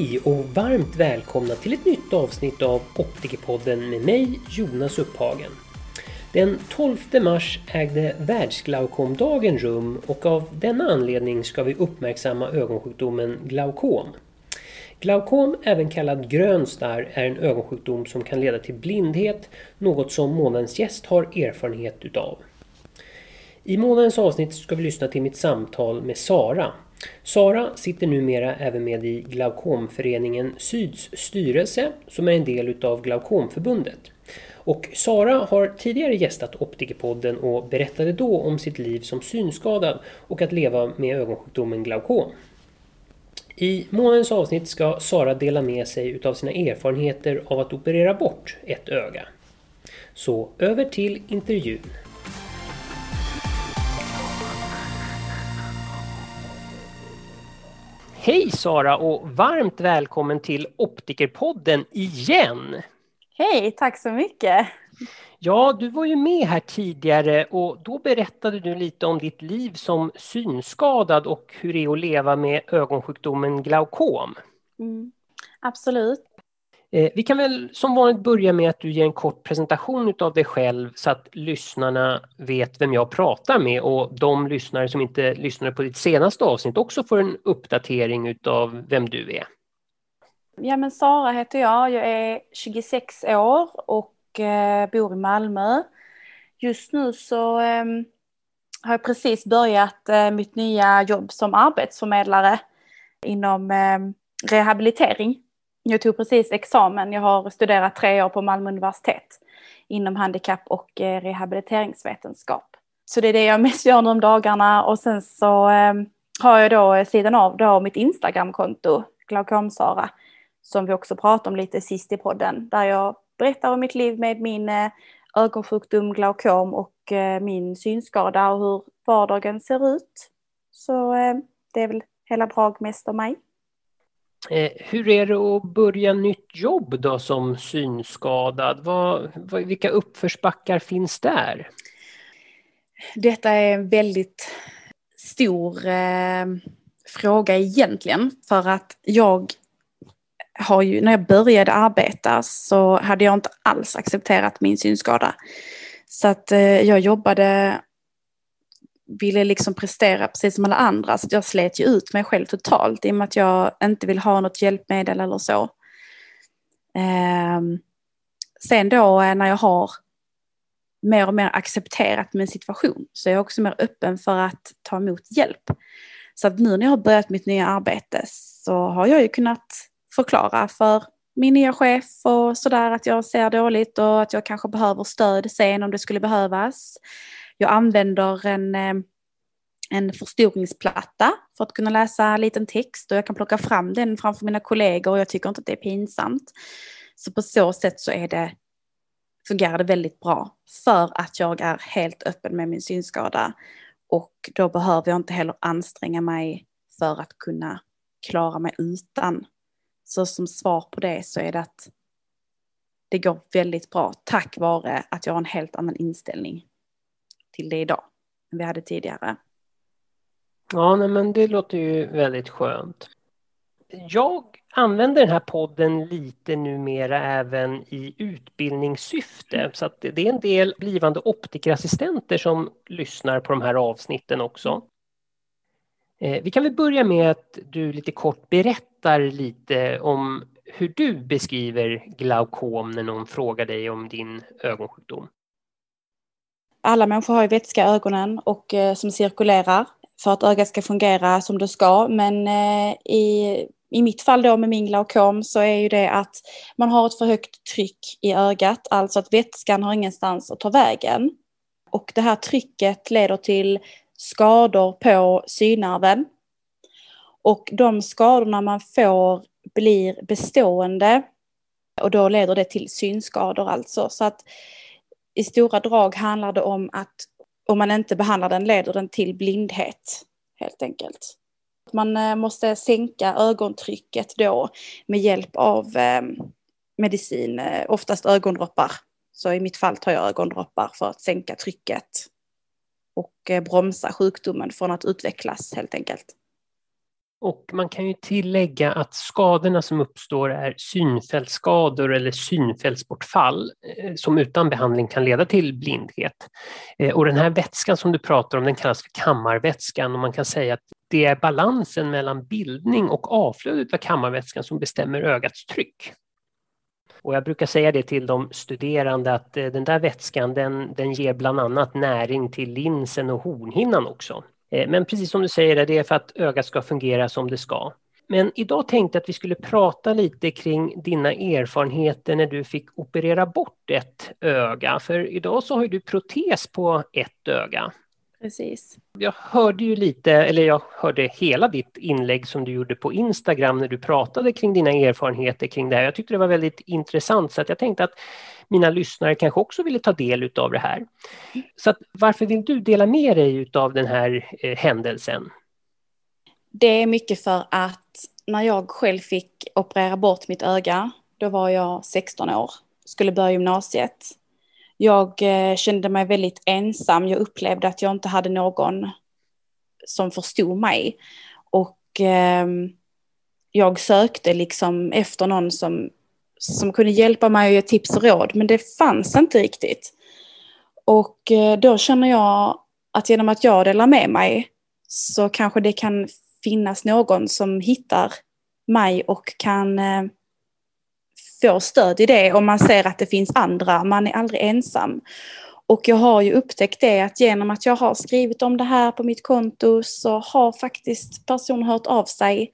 Hej och varmt välkomna till ett nytt avsnitt av Optikerpodden med mig Jonas Upphagen. Den 12 mars ägde Världsglaukomdagen rum och av denna anledning ska vi uppmärksamma ögonsjukdomen glaukom. Glaukom, även kallad grön starr, är en ögonsjukdom som kan leda till blindhet, något som månadens gäst har erfarenhet utav. I månadens avsnitt ska vi lyssna till mitt samtal med Sara. Sara sitter numera även med i Glaukomföreningen Syds styrelse som är en del utav Glaukomförbundet. Och Sara har tidigare gästat Optikerpodden och berättade då om sitt liv som synskadad och att leva med ögonsjukdomen glaukom. I månadens avsnitt ska Sara dela med sig utav sina erfarenheter av att operera bort ett öga. Så över till intervjun. Hej Sara och varmt välkommen till Optikerpodden igen! Hej, tack så mycket! Ja, du var ju med här tidigare och då berättade du lite om ditt liv som synskadad och hur det är att leva med ögonsjukdomen glaukom. Mm, absolut. Eh, vi kan väl som vanligt börja med att du ger en kort presentation av dig själv så att lyssnarna vet vem jag pratar med och de lyssnare som inte lyssnade på ditt senaste avsnitt också får en uppdatering av vem du är. Ja men Sara heter jag, jag är 26 år och eh, bor i Malmö. Just nu så ehm, har jag precis börjat eh, mitt nya jobb som arbetsförmedlare inom ehm, rehabilitering jag tog precis examen. Jag har studerat tre år på Malmö universitet inom handikapp och eh, rehabiliteringsvetenskap. Så det är det jag mest gör nu om dagarna och sen så ehm, har jag då eh, sidan av då mitt Instagramkonto, Glaukomsara, som vi också pratade om lite sist i podden, där jag berättar om mitt liv med min eh, ögonsjukdom glaukom och min synskada och hur vardagen ser ut. Så ehm, det är väl hela drag mest om mig. Eh, hur är det att börja nytt jobb då som synskadad? Vad, vad, vilka uppförsbackar finns där? Detta är en väldigt stor eh, fråga egentligen för att jag har ju, när jag började arbeta så hade jag inte alls accepterat min synskada. Så att eh, jag jobbade ville liksom prestera precis som alla andra. Så jag slet ju ut mig själv totalt i och med att jag inte vill ha något hjälpmedel eller så. Eh, sen då eh, när jag har mer och mer accepterat min situation så är jag också mer öppen för att ta emot hjälp. Så att nu när jag har börjat mitt nya arbete så har jag ju kunnat förklara för min nya chef och sådär att jag ser dåligt och att jag kanske behöver stöd sen om det skulle behövas jag använder en, eh, en förstoringsplatta för att kunna läsa liten text och jag kan plocka fram den framför mina kollegor och jag tycker inte att det är pinsamt. Så på så sätt så är det, fungerar det väldigt bra för att jag är helt öppen med min synskada och då behöver jag inte heller anstränga mig för att kunna klara mig utan. Så som svar på det så är det att det går väldigt bra tack vare att jag har en helt annan inställning till det idag än vi hade tidigare. Ja, nej, men det låter ju väldigt skönt. Jag använder den här podden lite numera även i utbildningssyfte. Så att det är en del blivande optikerassistenter som lyssnar på de här avsnitten också. Eh, vi kan väl börja med att du lite kort berättar lite om hur du beskriver glaukom när någon frågar dig om din ögonsjukdom alla människor har ju vätska i ögonen och eh, som cirkulerar för att ögat ska fungera som det ska. Men eh, i, i mitt fall då med min glaukom så är ju det att man har ett för högt tryck i ögat, alltså att vätskan har ingenstans att ta vägen. Och det här trycket leder till skador på synnerven. Och de skadorna man får blir bestående och då leder det till synskador alltså. Så att i stora drag handlar det om att om man inte behandlar den leder den till blindhet helt enkelt. Man eh, måste sänka ögontrycket då med hjälp av eh, medicin, eh, oftast ögondroppar. Så i mitt fall tar jag ögondroppar för att sänka trycket och bromsa sjukdomen från att utvecklas helt enkelt. Och man kan ju tillägga att skadorna som uppstår är synfältsskador eller synfältsbortfall eh, som utan behandling kan leda till blindhet. Eh, och den här vätskan som du pratar om den kallas för kammarvätskan och man kan säga att det är balansen mellan bildning och avflödet av kammarvätskan som bestämmer ögats tryck. Och jag brukar säga det till de studerande att eh, den där vätskan den, den ger bland annat näring till linsen och hornhinnan också. Eh, men precis som du säger, det är för att ögat ska fungera som det ska. Men idag tänkte jag att vi skulle prata lite kring dina erfarenheter när du fick operera bort ett öga. För idag så har du protes på ett öga. Precis. Jag hörde ju lite, eller jag hörde hela ditt inlägg som du gjorde på Instagram när du pratade kring dina erfarenheter kring det här. Jag tyckte det var väldigt intressant så att jag tänkte att mina lyssnare kanske också ville ta del av det här. Så att, varför vill du dela med dig av den här eh, händelsen? Det är mycket för att när jag själv fick operera bort mitt öga, då var jag 16 år, skulle börja gymnasiet. Jag eh, kände mig väldigt ensam. Jag upplevde att jag inte hade någon som förstod mig. Och eh, jag sökte liksom efter någon som, som kunde hjälpa mig och ge tips och råd, men det fanns inte riktigt. Och eh, då känner jag att genom att jag delar med mig så kanske det kan finnas någon som hittar mig och kan eh, få stöd i det och man ser att det finns andra, man är aldrig ensam. Och jag har ju upptäckt det att genom att jag har skrivit om det här på mitt konto så har faktiskt personer hört av sig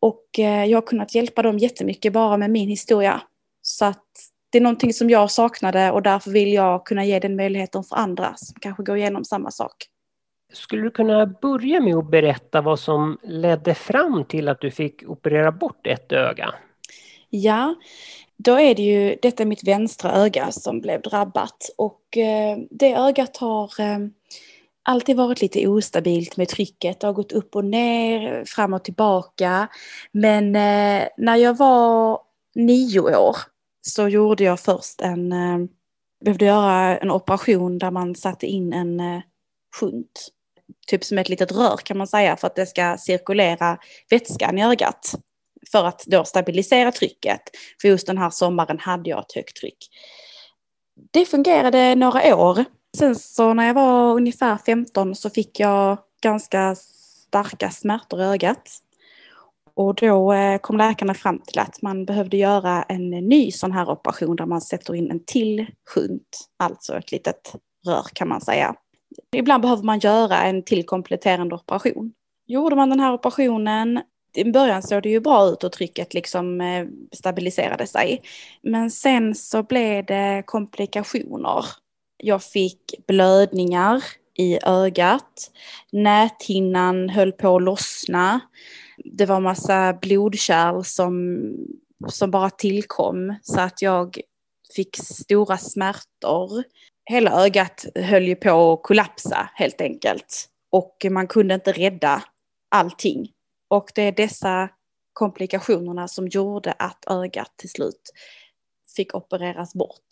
och eh, jag har kunnat hjälpa dem jättemycket bara med min historia. Så att det är någonting som jag saknade och därför vill jag kunna ge den möjligheten för andra som kanske går igenom samma sak. Skulle du kunna börja med att berätta vad som ledde fram till att du fick operera bort ett öga? Ja, då är det ju, detta är mitt vänstra öga som blev drabbat och eh, det ögat har eh, alltid varit lite ostabilt med trycket. Det har gått upp och ner, fram och tillbaka. Men eh, när jag var nio år så gjorde jag först en, eh, behövde göra en operation där man satte in en eh, shunt. Typ som ett litet rör kan man säga för att det ska cirkulera vätskan i ögat för att då stabilisera trycket. För just den här sommaren hade jag ett högt tryck. Det fungerade några år. Sen så när jag var ungefär 15 så fick jag ganska starka smärtor i ögat. Och då eh, kom läkarna fram till att man behövde göra en ny sån här operation där man sätter in en till shunt, alltså ett litet rör kan man säga. Ibland behöver man göra en till kompletterande operation. Gjorde man den här operationen i början såg det ju bra ut och trycket liksom eh, stabiliserade sig. Men sen så blev det komplikationer. Jag fick blödningar i ögat. Näthinnan höll på att lossna. Det var massa blodkärl som, som bara tillkom så att jag fick stora smärtor. Hela ögat höll ju på att kollapsa helt enkelt. Och man kunde inte rädda allting. Och det är dessa komplikationerna som gjorde att ögat till slut fick opereras bort.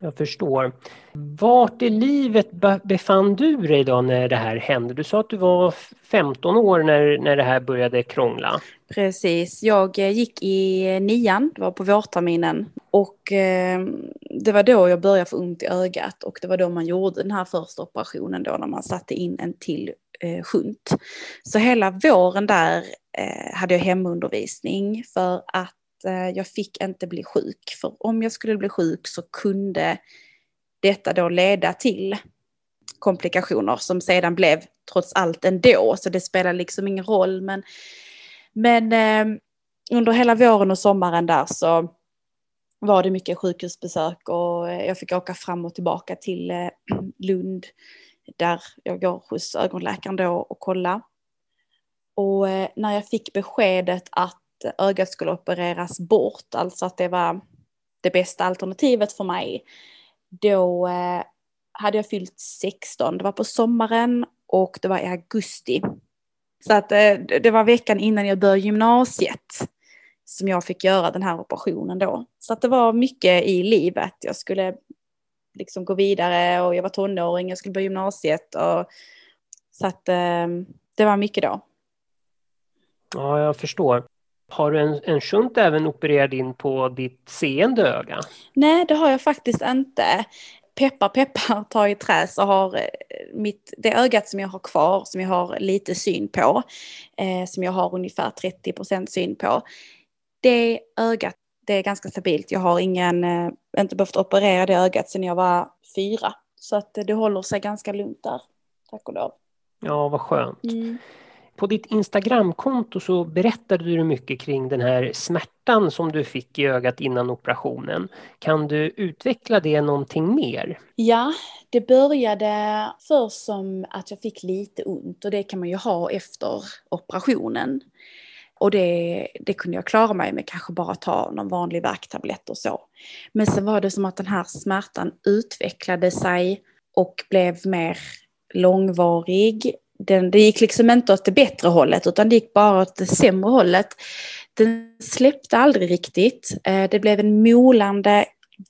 Jag förstår. Vart i livet befann du dig då när det här hände? Du sa att du var 15 år när, när det här började krångla. Precis, jag eh, gick i eh, nian, det var på vårterminen. Och eh, det var då jag började få ont i ögat och det var då man gjorde den här första operationen då när man satte in en till eh, shunt. Så hela våren där hade jag hemundervisning för att eh, jag fick inte bli sjuk. För om jag skulle bli sjuk så kunde detta då leda till komplikationer som sedan blev trots allt ändå. Så det spelar liksom ingen roll. Men, men eh, under hela våren och sommaren där så var det mycket sjukhusbesök och eh, jag fick åka fram och tillbaka till eh, Lund där jag går hos ögonläkaren då och kolla. Och eh, när jag fick beskedet att ögat skulle opereras bort, alltså att det var det bästa alternativet för mig, då eh, hade jag fyllt 16. Det var på sommaren och det var i augusti. Så att eh, det var veckan innan jag började gymnasiet som jag fick göra den här operationen då. Så att det var mycket i livet. Jag skulle liksom gå vidare och jag var tonåring, jag skulle börja gymnasiet. Och, så att eh, det var mycket då. Ja, jag förstår. Har du en, en shunt även opererat in på ditt seende öga? Nej, det har jag faktiskt inte. Peppar peppar tar i trä så har eh, mitt, det ögat som jag har kvar, som jag har lite syn på, eh, som jag har ungefär 30% syn på, det ögat, det är ganska stabilt. Jag har ingen, eh, inte behövt operera det ögat sedan jag var fyra. Så att det håller sig ganska lugnt där, tack och lov. Ja, vad skönt. Mm. På ditt Instagramkonto så berättade du mycket kring den här smärtan som du fick i ögat innan operationen. Kan du utveckla det någonting mer? Ja, det började först som att jag fick lite ont och det kan man ju ha efter operationen. Och det, det kunde jag klara mig med, kanske bara ta någon vanlig värktablett och så. Men sen var det som att den här smärtan utvecklade sig och blev mer långvarig den, det gick liksom inte åt det bättre hållet utan det gick bara åt det sämre hållet. Den släppte aldrig riktigt. Eh, det blev en molande,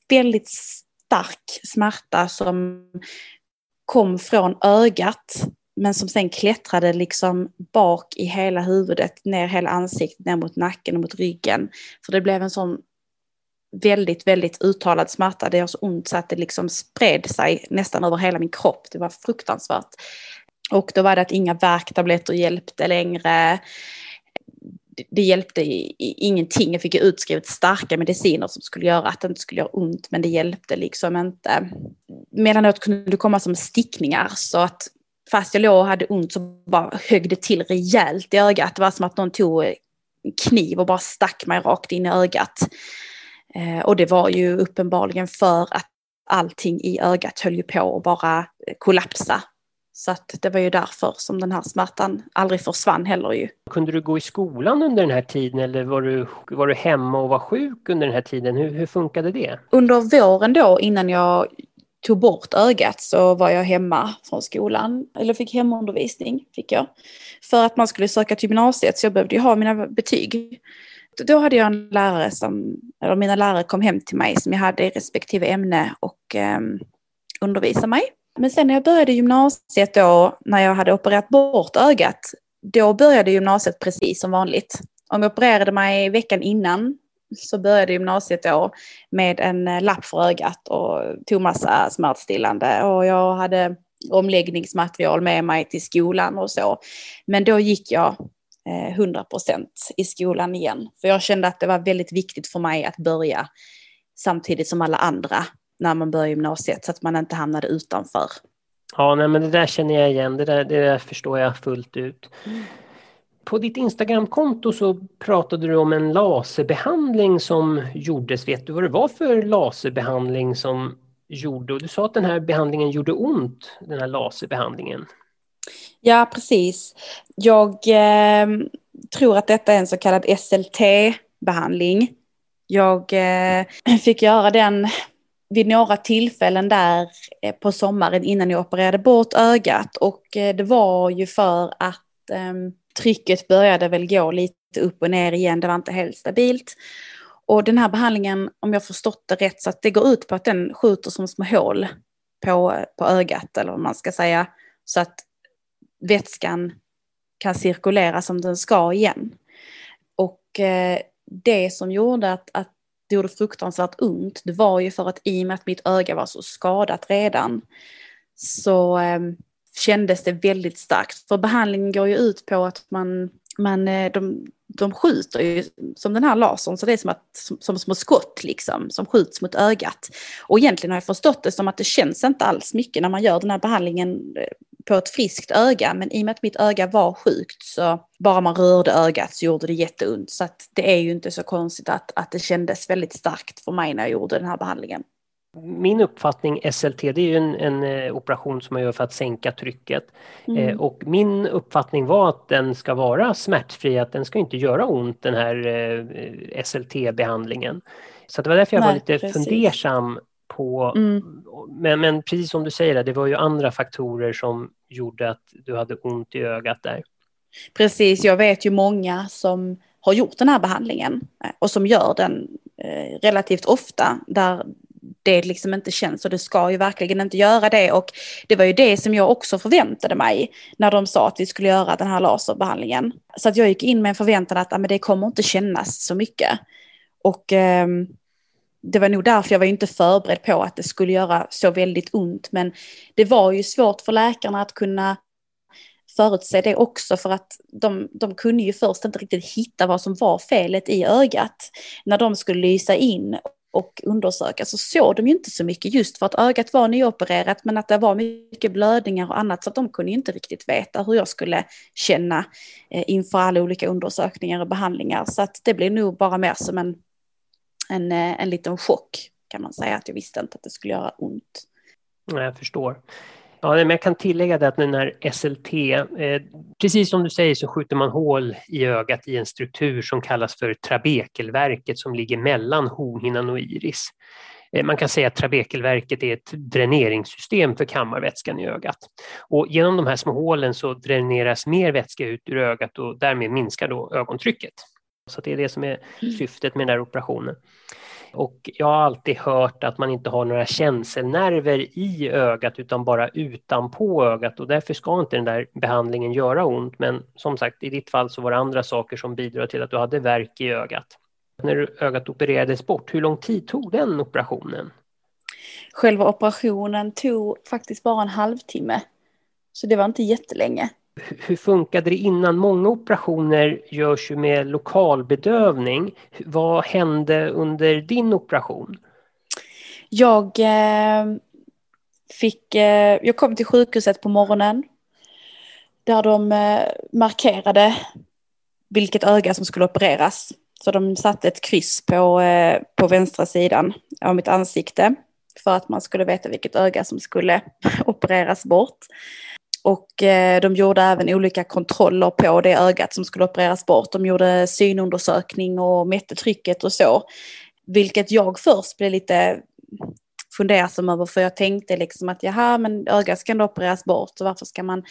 väldigt stark smärta som kom från ögat men som sen klättrade liksom bak i hela huvudet, ner hela ansiktet, ner mot nacken och mot ryggen. För det blev en sån väldigt, väldigt uttalad smärta. Det gör så ont så att det liksom spred sig nästan över hela min kropp. Det var fruktansvärt. Och då var det att inga värktabletter hjälpte längre. Det hjälpte ingenting. Jag fick utskrivet starka mediciner som skulle göra att det inte skulle göra ont, men det hjälpte liksom inte. Medanåt kunde det komma som stickningar så att fast jag låg och hade ont så bara högg det till rejält i ögat. Det var som att någon tog en kniv och bara stack mig rakt in i ögat. Eh, och det var ju uppenbarligen för att allting i ögat höll ju på att bara kollapsa så att det var ju därför som den här smärtan aldrig försvann heller ju. Kunde du gå i skolan under den här tiden eller var du, var du hemma och var sjuk under den här tiden? Hur, hur funkade det? Under våren då innan jag tog bort ögat så var jag hemma från skolan, eller fick hemundervisning, fick jag. För att man skulle söka till gymnasiet så jag behövde ju ha mina betyg. Då hade jag en lärare som, eller mina lärare kom hem till mig som jag hade i respektive ämne och eh, undervisade mig. Men sen när jag började gymnasiet då, när jag hade opererat bort ögat, då började gymnasiet precis som vanligt. Om jag opererade mig veckan innan så började gymnasiet då med en eh, lapp för ögat och tog massa smärtstillande och jag hade omläggningsmaterial med mig till skolan och så. Men då gick jag eh, 100 procent i skolan igen. För jag kände att det var väldigt viktigt för mig att börja samtidigt som alla andra när man börjar gymnasiet så att man inte hamnade utanför. Ja, nej, men det där känner jag igen, det där, det där förstår jag fullt ut. På ditt Instagramkonto så pratade du om en laserbehandling som gjordes. Vet du vad det var för laserbehandling som gjorde? Och du sa att den här behandlingen gjorde ont, den här laserbehandlingen. Ja, precis. Jag eh, tror att detta är en så kallad SLT-behandling. Jag eh, fick göra den vid några tillfällen där eh, på sommaren innan jag opererade bort ögat och eh, det var ju för att ehm, trycket började väl gå lite upp och ner igen, det var inte helt stabilt. Och den här behandlingen, om jag förstått det rätt, så att det går ut på att den skjuter som små hål på, på ögat, eller vad man ska säga, så att vätskan kan cirkulera som den ska igen. Och eh, det som gjorde att, att det gjorde fruktansvärt ont, det var ju för att i och med att mitt öga var så skadat redan så eh, kändes det väldigt starkt. För behandlingen går ju ut på att man, man eh, de, de skjuter ju som den här lasern, så det är som, att, som, som små skott liksom, som skjuts mot ögat. Och egentligen har jag förstått det som att det känns inte alls mycket när man gör den här behandlingen eh, på ett friskt öga, men i och med att mitt öga var sjukt så bara man rörde ögat så gjorde det jätteont. Så att det är ju inte så konstigt att, att det kändes väldigt starkt för mig när jag gjorde den här behandlingen. Min uppfattning, SLT, det är ju en, en eh, operation som man gör för att sänka trycket. Mm. Eh, och min uppfattning var att den ska vara smärtfri, att den ska inte göra ont den här eh, SLT-behandlingen. Så det var därför jag Nej, var lite precis. fundersam på, mm. men, men precis som du säger, det var ju andra faktorer som gjorde att du hade ont i ögat där. Precis, jag vet ju många som har gjort den här behandlingen eh, och som gör den eh, relativt ofta där det liksom inte känns och det ska ju verkligen inte göra det och det var ju det som jag också förväntade mig när de sa att vi skulle göra den här laserbehandlingen. Så att jag gick in med en förväntan att ah, men det kommer inte kännas så mycket. Och eh, det var nog därför jag var inte förberedd på att det skulle göra så väldigt ont men det var ju svårt för läkarna att kunna förutse det också för att de, de kunde ju först inte riktigt hitta vad som var felet i ögat. När de skulle lysa in och undersöka så såg de ju inte så mycket just för att ögat var nyopererat men att det var mycket blödningar och annat så att de kunde inte riktigt veta hur jag skulle känna eh, inför alla olika undersökningar och behandlingar. Så att det blev nog bara mer som en, en, eh, en liten chock kan man säga att jag visste inte att det skulle göra ont. Jag förstår. Ja, men jag kan tillägga det att den här SLT, eh, precis som du säger så skjuter man hål i ögat i en struktur som kallas för trabekelverket som ligger mellan hornhinnan och iris. Eh, man kan säga att trabekelverket är ett dräneringssystem för kammarvätskan i ögat. Och genom de här små hålen så dräneras mer vätska ut ur ögat och därmed minskar då ögontrycket. Så det är det som är mm. syftet med den här operationen. Och jag har alltid hört att man inte har några känselnerver i ögat utan bara utanpå ögat och därför ska inte den där behandlingen göra ont. Men som sagt, i ditt fall så var det andra saker som bidrar till att du hade värk i ögat. När ögat opererades bort, hur lång tid tog den operationen? Själva operationen tog faktiskt bara en halvtimme. Så det var inte jättelänge hur funkade det innan? Många operationer görs ju med lokalbedövning. Vad hände under din operation? Jag eh, fick, eh, jag kom till sjukhuset på morgonen där de eh, markerade vilket öga som skulle opereras. Så de satte ett kryss på, eh, på vänstra sidan av mitt ansikte för att man skulle veta vilket öga som skulle opereras bort. Och eh, de gjorde även olika kontroller på det ögat som skulle opereras bort. De gjorde synundersökning och mätte trycket och så. Vilket jag först blev lite fundersam över för jag tänkte liksom att jaha men ögat ska ändå opereras bort så varför ska man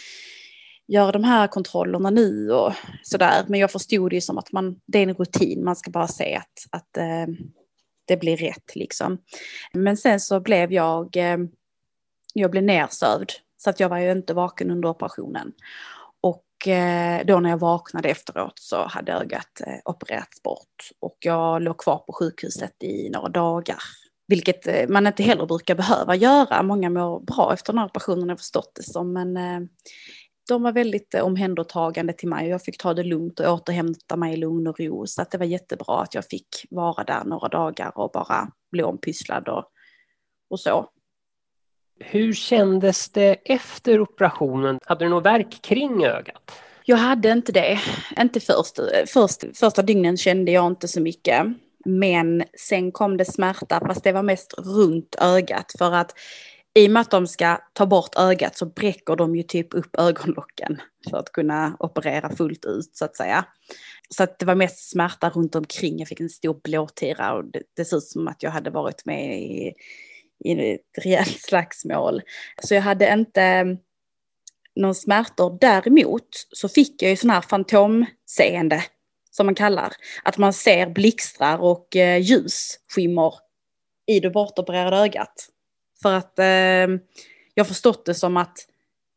göra de här kontrollerna nu och sådär. Men jag förstod det ju som att man, det är en rutin, man ska bara se att, att eh, det blir rätt liksom. Men sen så blev jag, eh, jag blev nersövd så att jag var ju inte vaken under operationen. Och eh, då när jag vaknade efteråt så hade ögat eh, opererats bort. Och jag låg kvar på sjukhuset i några dagar. Vilket eh, man inte heller brukar behöva göra. Många mår bra efter den här operationen har jag förstått det som. Men eh, de var väldigt eh, omhändertagande till mig och jag fick ta det lugnt och återhämta mig i lugn och ro. Så att det var jättebra att jag fick vara där några dagar och bara bli ompysslad och, och så. Hur kändes det efter operationen? Hade du något verk kring ögat? Jag hade inte det. Inte först. först. Första dygnen kände jag inte så mycket. Men sen kom det smärta, fast det var mest runt ögat. För att i och med att de ska ta bort ögat så bräcker de ju typ upp ögonlocken för att kunna operera fullt ut så att säga. Så att det var mest smärta runt omkring. Jag fick en stor blåtira och det, det såg ut som att jag hade varit med i i ett rejält slagsmål. Så jag hade inte mm, någon smärtor. Däremot så fick jag ju sån här fantomseende som man kallar. Att man ser blixtrar och eh, ljusskimmer i det bortopererade ögat. För att eh, jag har förstått det som att,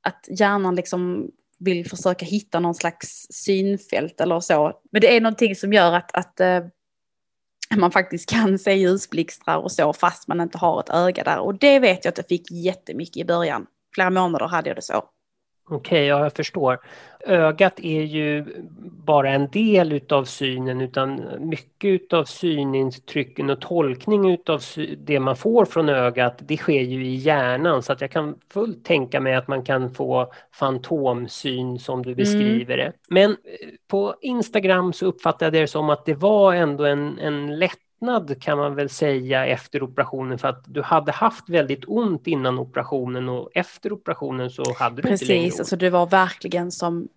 att hjärnan liksom vill försöka hitta någon slags synfält eller så. Men det är någonting som gör att, att eh, man faktiskt kan se ljusblixtrar och så fast man inte har ett öga där. Och det vet jag att jag fick jättemycket i början. Flera månader hade jag det så. Okej, okay, ja, jag förstår. Ögat är ju bara en del utav synen utan mycket utav synintrycken och tolkning utav det man får från ögat det sker ju i hjärnan så att jag kan fullt tänka mig att man kan få fantomsyn som du mm. beskriver mm. det. Men eh, på Instagram så uppfattade jag det som att det var ändå en, en lätt lättnad kan man väl säga efter operationen för att du hade haft väldigt ont innan operationen och efter operationen så hade du Precis, inte längre ont. Precis, alltså det var verkligen som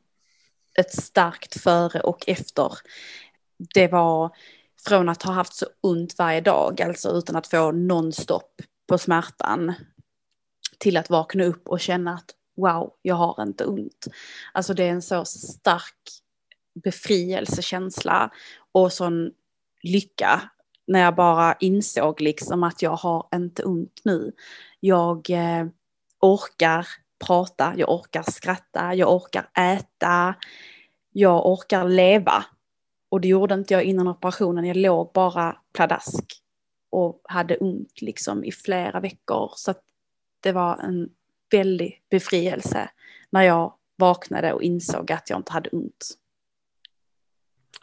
ett starkt före och efter. Det var från att ha haft så ont varje dag, alltså utan att få nonstop på smärtan, till att vakna upp och känna att wow, jag har inte ont. Alltså det är en så stark befrielsekänsla och sån lycka när jag bara insåg liksom att jag har inte ont nu. Jag eh, orkar prata, jag orkar skratta, jag orkar äta, jag orkar leva. Och det gjorde inte jag innan operationen, jag låg bara pladask och hade ont liksom i flera veckor. Så det var en väldig befrielse när jag vaknade och insåg att jag inte hade ont.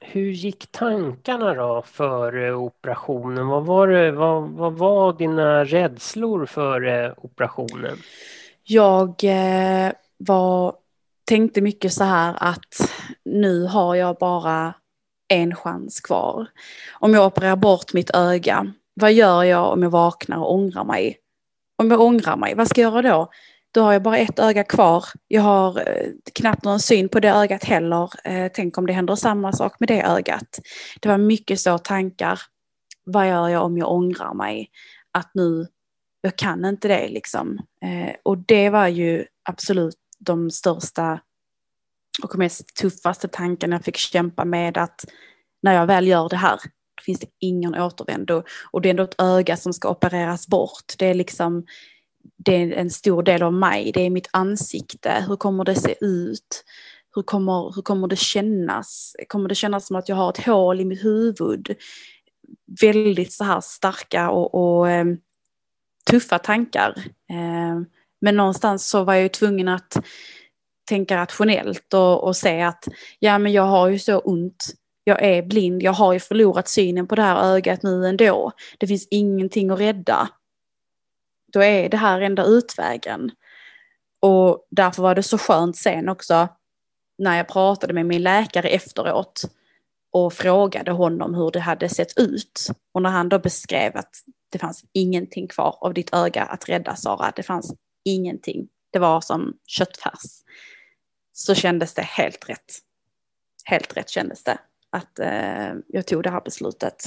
Hur gick tankarna då före eh, operationen? Vad var, det, vad, vad var dina rädslor före eh, operationen? Jag eh, var, tänkte mycket så här att nu har jag bara en chans kvar. Om jag opererar bort mitt öga, vad gör jag om jag vaknar och ångrar mig? Om jag ångrar mig, vad ska jag göra då? Då har jag bara ett öga kvar. Jag har eh, knappt någon syn på det ögat heller. Eh, tänk om det händer samma sak med det ögat. Det var mycket så tankar. Vad gör jag om jag ångrar mig? Att nu, jag kan inte det liksom. Eh, och det var ju absolut de största och mest tuffaste tankarna jag fick kämpa med att när jag väl gör det här, då finns det ingen återvändo. Och det är ändå ett öga som ska opereras bort. Det är liksom, det är en stor del av mig, det är mitt ansikte. Hur kommer det se ut? Hur kommer, hur kommer det kännas? Kommer det kännas som att jag har ett hål i mitt huvud? Väldigt så här starka och, och eh, tuffa tankar. Eh, men någonstans så var jag ju tvungen att tänka rationellt och, och se att ja men jag har ju så ont. Jag är blind, jag har ju förlorat synen på det här ögat nu ändå. Det finns ingenting att rädda då är det här enda utvägen. Och därför var det så skönt sen också när jag pratade med min läkare efteråt och frågade honom hur det hade sett ut. Och när han då beskrev att det fanns ingenting kvar av ditt öga att rädda Sara, det fanns ingenting. Det var som köttfärs. Så kändes det helt rätt. Helt rätt kändes det att eh, jag tog det här beslutet.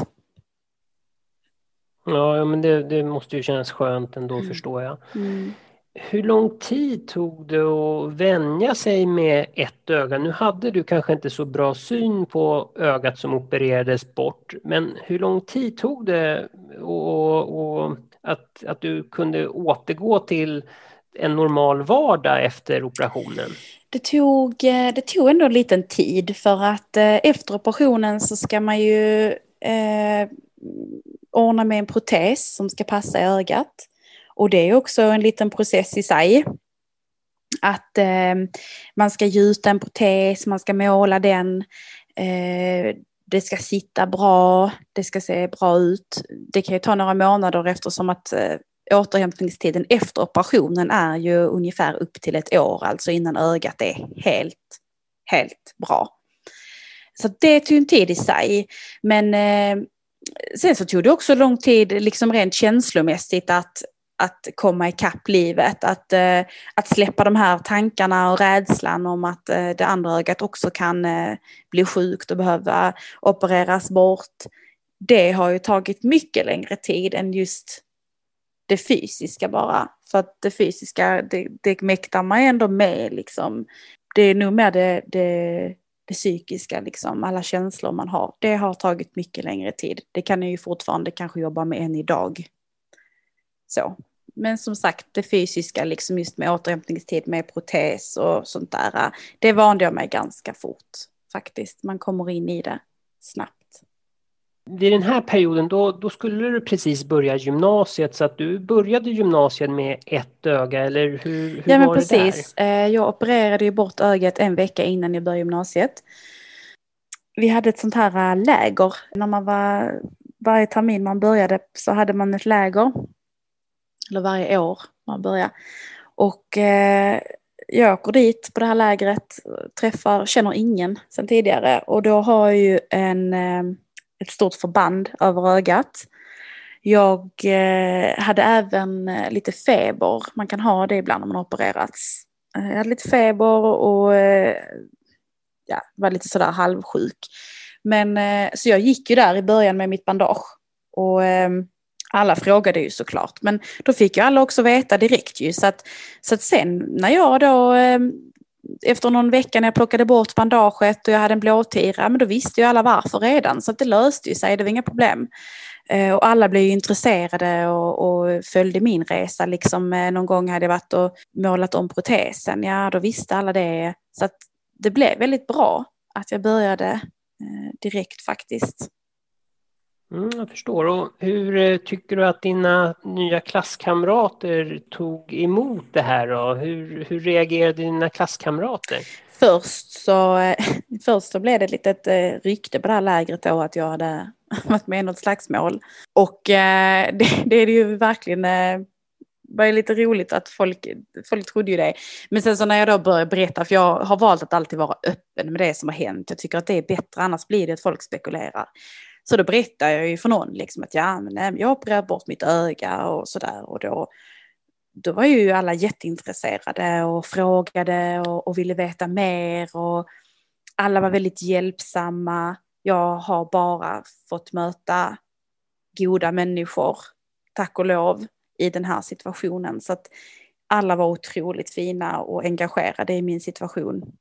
Ja, men det, det måste ju kännas skönt ändå mm. förstår jag. Mm. Hur lång tid tog det att vänja sig med ett öga? Nu hade du kanske inte så bra syn på ögat som opererades bort, men hur lång tid tog det och, och att, att du kunde återgå till en normal vardag efter operationen? Det tog, eh, det tog ändå en liten tid för att eh, efter operationen så ska man ju eh, ordna med en protes som ska passa i ögat. Och det är också en liten process i sig. Att eh, man ska gjuta en protes, man ska måla den. Eh, det ska sitta bra, det ska se bra ut. Det kan ju ta några månader eftersom att eh, återhämtningstiden efter operationen är ju ungefär upp till ett år, alltså innan ögat är helt, helt bra. Så det tog en tid i sig. Men eh, sen så tog det också lång tid, liksom rent känslomässigt, att, att komma ikapp livet. Att, eh, att släppa de här tankarna och rädslan om att eh, det andra ögat också kan eh, bli sjukt och behöva opereras bort. Det har ju tagit mycket längre tid än just det fysiska bara. För att det fysiska, det, det mäktar man ändå med liksom. Det är nog mer det, det det psykiska, liksom, alla känslor man har. Det har tagit mycket längre tid. Det kan jag ju fortfarande kanske jobba med än idag. Så. Men som sagt, det fysiska, liksom just med återhämtningstid med protes och sånt där, det vande jag mig ganska fort faktiskt. Man kommer in i det snabbt. Vid den här perioden då, då skulle du precis börja gymnasiet så att du började gymnasiet med ett öga eller hur, hur ja, men var precis. det där? Eh, jag opererade ju bort ögat en vecka innan jag började gymnasiet. Vi hade ett sånt här äh, läger. När man var, varje termin man började så hade man ett läger. Eller varje år man började. Och eh, jag åker dit på det här lägret, träffar, känner ingen sedan tidigare. Och då har jag ju en eh, ett stort förband över ögat. Jag eh, hade även eh, lite feber, man kan ha det ibland när man har opererats. Eh, jag hade lite feber och eh, ja, var lite sådär halvsjuk. Men eh, så jag gick ju där i början med mitt bandage. Och eh, alla frågade ju såklart. Men då fick ju alla också veta direkt ju. Så att, så att sen när jag då efter någon vecka när jag plockade bort bandaget och jag hade en blåtira, men då visste ju alla varför redan. Så det löste ju sig, det var inga problem. Eh, och alla blev ju intresserade och, och, följde min resa. Liksom, eh, någon gång hade jag varit och målat om protesen, ja då visste alla det. Så att det blev väldigt bra att jag började eh, direkt faktiskt. Mm, jag förstår. Och hur eh, tycker du att dina nya klasskamrater tog emot det här? Då? Hur, hur reagerade dina klasskamrater? Först så, eh, först så blev det ett litet eh, rykte på det här lägret då att jag hade varit med i något slagsmål. Och det, det är det ju verkligen det var lite roligt att folk, folk trodde ju det. Men sen så när jag då började berätta, för jag har valt att alltid vara öppen med det som har hänt. Jag tycker att det är bättre, annars blir det att folk spekulerar. Så då berättar jag ju för någon liksom att ja, men nej, jag har opererat bort mitt öga och sådär. Och då, då var ju alla jätteintresserade och frågade och, och ville veta mer. Och alla var väldigt hjälpsamma. Jag har bara fått möta goda människor, tack och lov, i den här situationen. Så att alla var otroligt fina och engagerade i min situation.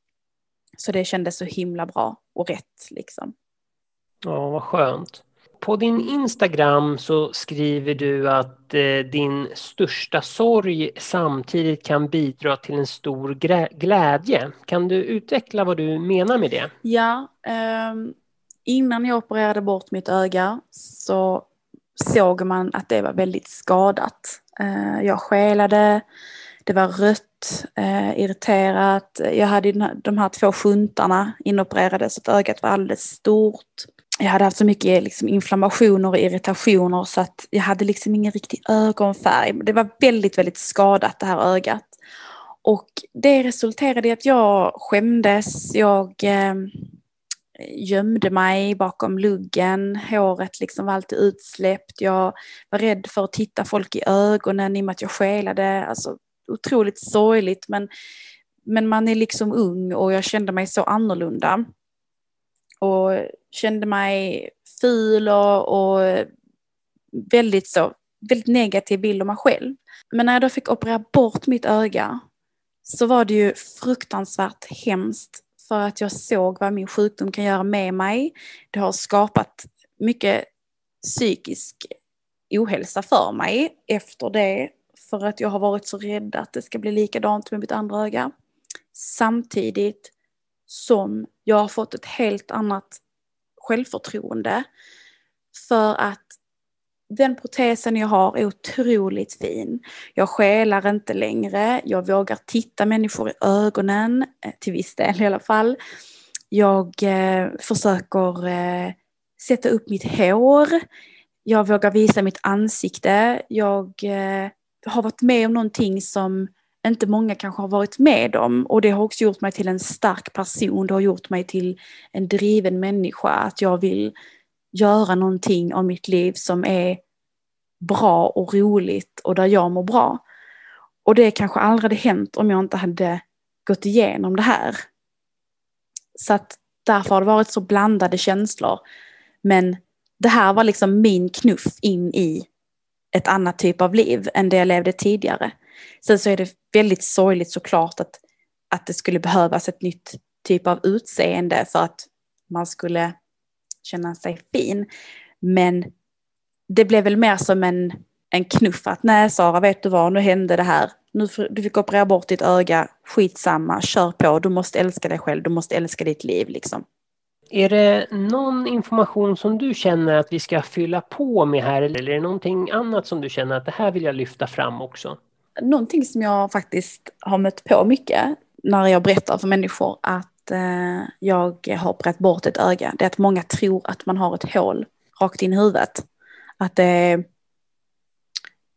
Så det kändes så himla bra och rätt liksom. Ja, vad skönt. På din Instagram så skriver du att eh, din största sorg samtidigt kan bidra till en stor glädje. Kan du utveckla vad du menar med det? Ja, eh, innan jag opererade bort mitt öga så såg man att det var väldigt skadat. Eh, jag skelade, det var rött, eh, irriterat. Jag hade de här två skjuntarna inopererade så att ögat var alldeles stort jag hade haft så mycket liksom, inflammationer och irritationer så att jag hade liksom ingen riktig ögonfärg. Det var väldigt, väldigt skadat det här ögat. Och det resulterade i att jag skämdes, jag eh, gömde mig bakom luggen, håret liksom var alltid utsläppt, jag var rädd för att titta folk i ögonen i och med att jag skelade. Alltså otroligt sorgligt men, men man är liksom ung och jag kände mig så annorlunda och kände mig ful och, och väldigt så, väldigt negativ bild av mig själv. Men när jag då fick operera bort mitt öga så var det ju fruktansvärt hemskt för att jag såg vad min sjukdom kan göra med mig. Det har skapat mycket psykisk ohälsa för mig efter det för att jag har varit så rädd att det ska bli likadant med mitt andra öga. Samtidigt som jag har fått ett helt annat självförtroende. För att den protesen jag har är otroligt fin. Jag skälar inte längre. Jag vågar titta människor i ögonen, eh, till viss del i alla fall. Jag eh, försöker eh, sätta upp mitt hår. Jag vågar visa mitt ansikte. Jag eh, har varit med om någonting som inte många kanske har varit med om. Och det har också gjort mig till en stark person. Det har gjort mig till en driven människa. Att jag vill göra någonting av mitt liv som är bra och roligt och där jag mår bra. Och det kanske aldrig hade hänt om jag inte hade gått igenom det här. Så att därför har det varit så blandade känslor. Men det här var liksom min knuff in i ett annat typ av liv än det jag levde tidigare. Sen så är det väldigt sorgligt såklart att, att det skulle behövas ett nytt typ av utseende för att man skulle känna sig fin. Men det blev väl mer som en, en knuff att nej Sara, vet du vad, nu hände det här. Nu, du fick operera bort ditt öga, skitsamma, kör på, du måste älska dig själv, du måste älska ditt liv liksom. Är det någon information som du känner att vi ska fylla på med här eller är det någonting annat som du känner att det här vill jag lyfta fram också? Någonting som jag faktiskt har mött på mycket när jag berättar för människor att eh, jag har opererat bort ett öga, det är att många tror att man har ett hål rakt in i huvudet. Att eh,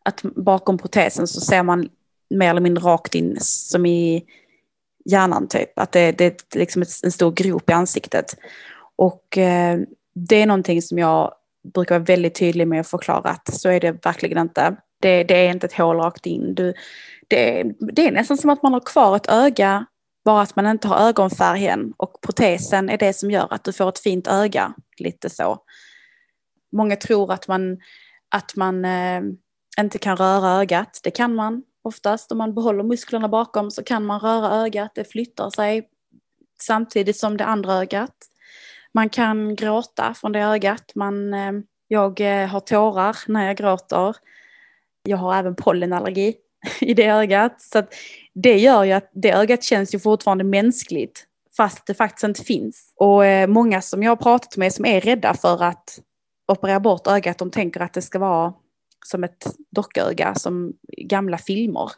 att bakom protesen så ser man mer eller mindre rakt in som i hjärnan typ. Att det, det är liksom en stor grop i ansiktet. Och eh, det är någonting som jag brukar vara väldigt tydlig med att förklara att så är det verkligen inte. Det, det är inte ett hål rakt in. Du, det, det är nästan som att man har kvar ett öga, bara att man inte har ögonfärgen. Och protesen är det som gör att du får ett fint öga. Lite så. Många tror att man, att man eh, inte kan röra ögat. Det kan man. oftast. Om man behåller musklerna bakom så kan man röra ögat, det flyttar sig samtidigt som det andra ögat. Man kan gråta från det ögat. Man, eh, jag eh, har tårar när jag gråter. Jag har även pollenallergi i det ögat. Så det gör ju att det ögat känns ju fortfarande mänskligt fast det faktiskt inte finns. Och eh, många som jag har pratat med som är rädda för att operera bort ögat, de tänker att det ska vara som ett docköga som gamla filmer.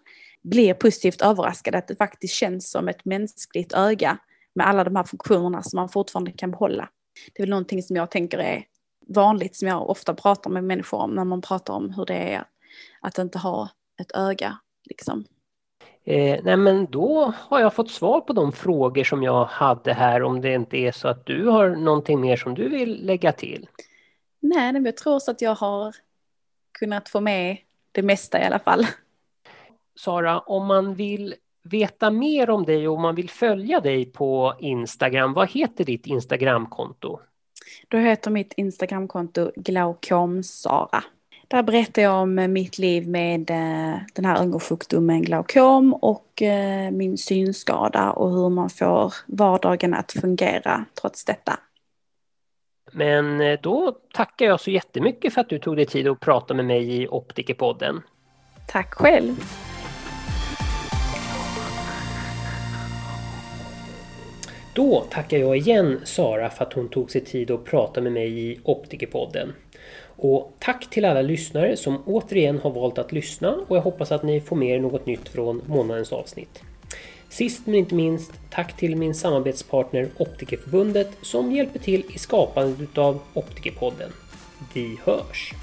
Blir positivt överraskade att det faktiskt känns som ett mänskligt öga med alla de här funktionerna som man fortfarande kan behålla. Det är väl någonting som jag tänker är vanligt som jag ofta pratar med människor om när man pratar om hur det är att inte ha ett öga. Liksom. Eh, nej men då har jag fått svar på de frågor som jag hade här om det inte är så att du har någonting mer som du vill lägga till. Nej, men jag tror så att jag har kunnat få med det mesta i alla fall. Sara, om man vill veta mer om dig och om man vill följa dig på Instagram, vad heter ditt Instagramkonto? Då heter mitt Instagramkonto glaukomsara. Där berättar jag om mitt liv med eh, den här ögonsjukdomen glaukom och eh, min synskada och hur man får vardagen att fungera trots detta. Men eh, då tackar jag så jättemycket för att du tog dig tid att prata med mig i Optikerpodden. Tack själv! Då tackar jag igen Sara för att hon tog sig tid att prata med mig i Optikerpodden. Och tack till alla lyssnare som återigen har valt att lyssna och jag hoppas att ni får med er något nytt från månadens avsnitt. Sist men inte minst, tack till min samarbetspartner Optikerförbundet som hjälper till i skapandet av Optikerpodden. Vi hörs!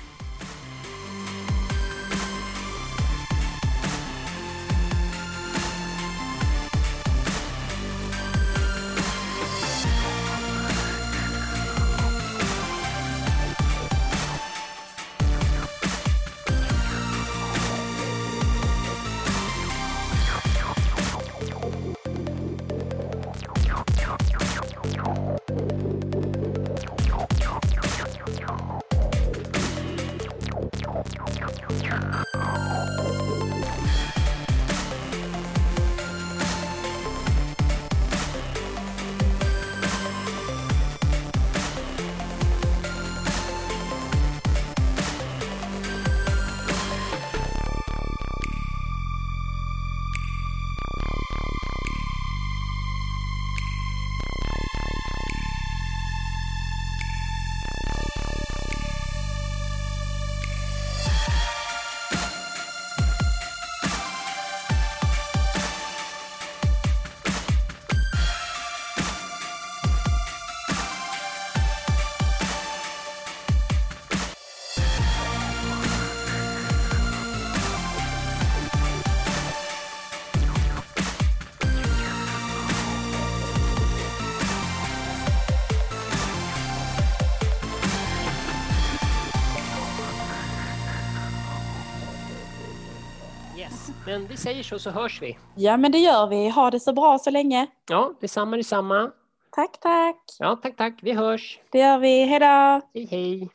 Men vi säger så, så hörs vi. Ja, men det gör vi. Ha det så bra så länge. Ja, detsamma, detsamma. Tack, tack. Ja, tack, tack. Vi hörs. Det gör vi. Hej då. Hej, hej.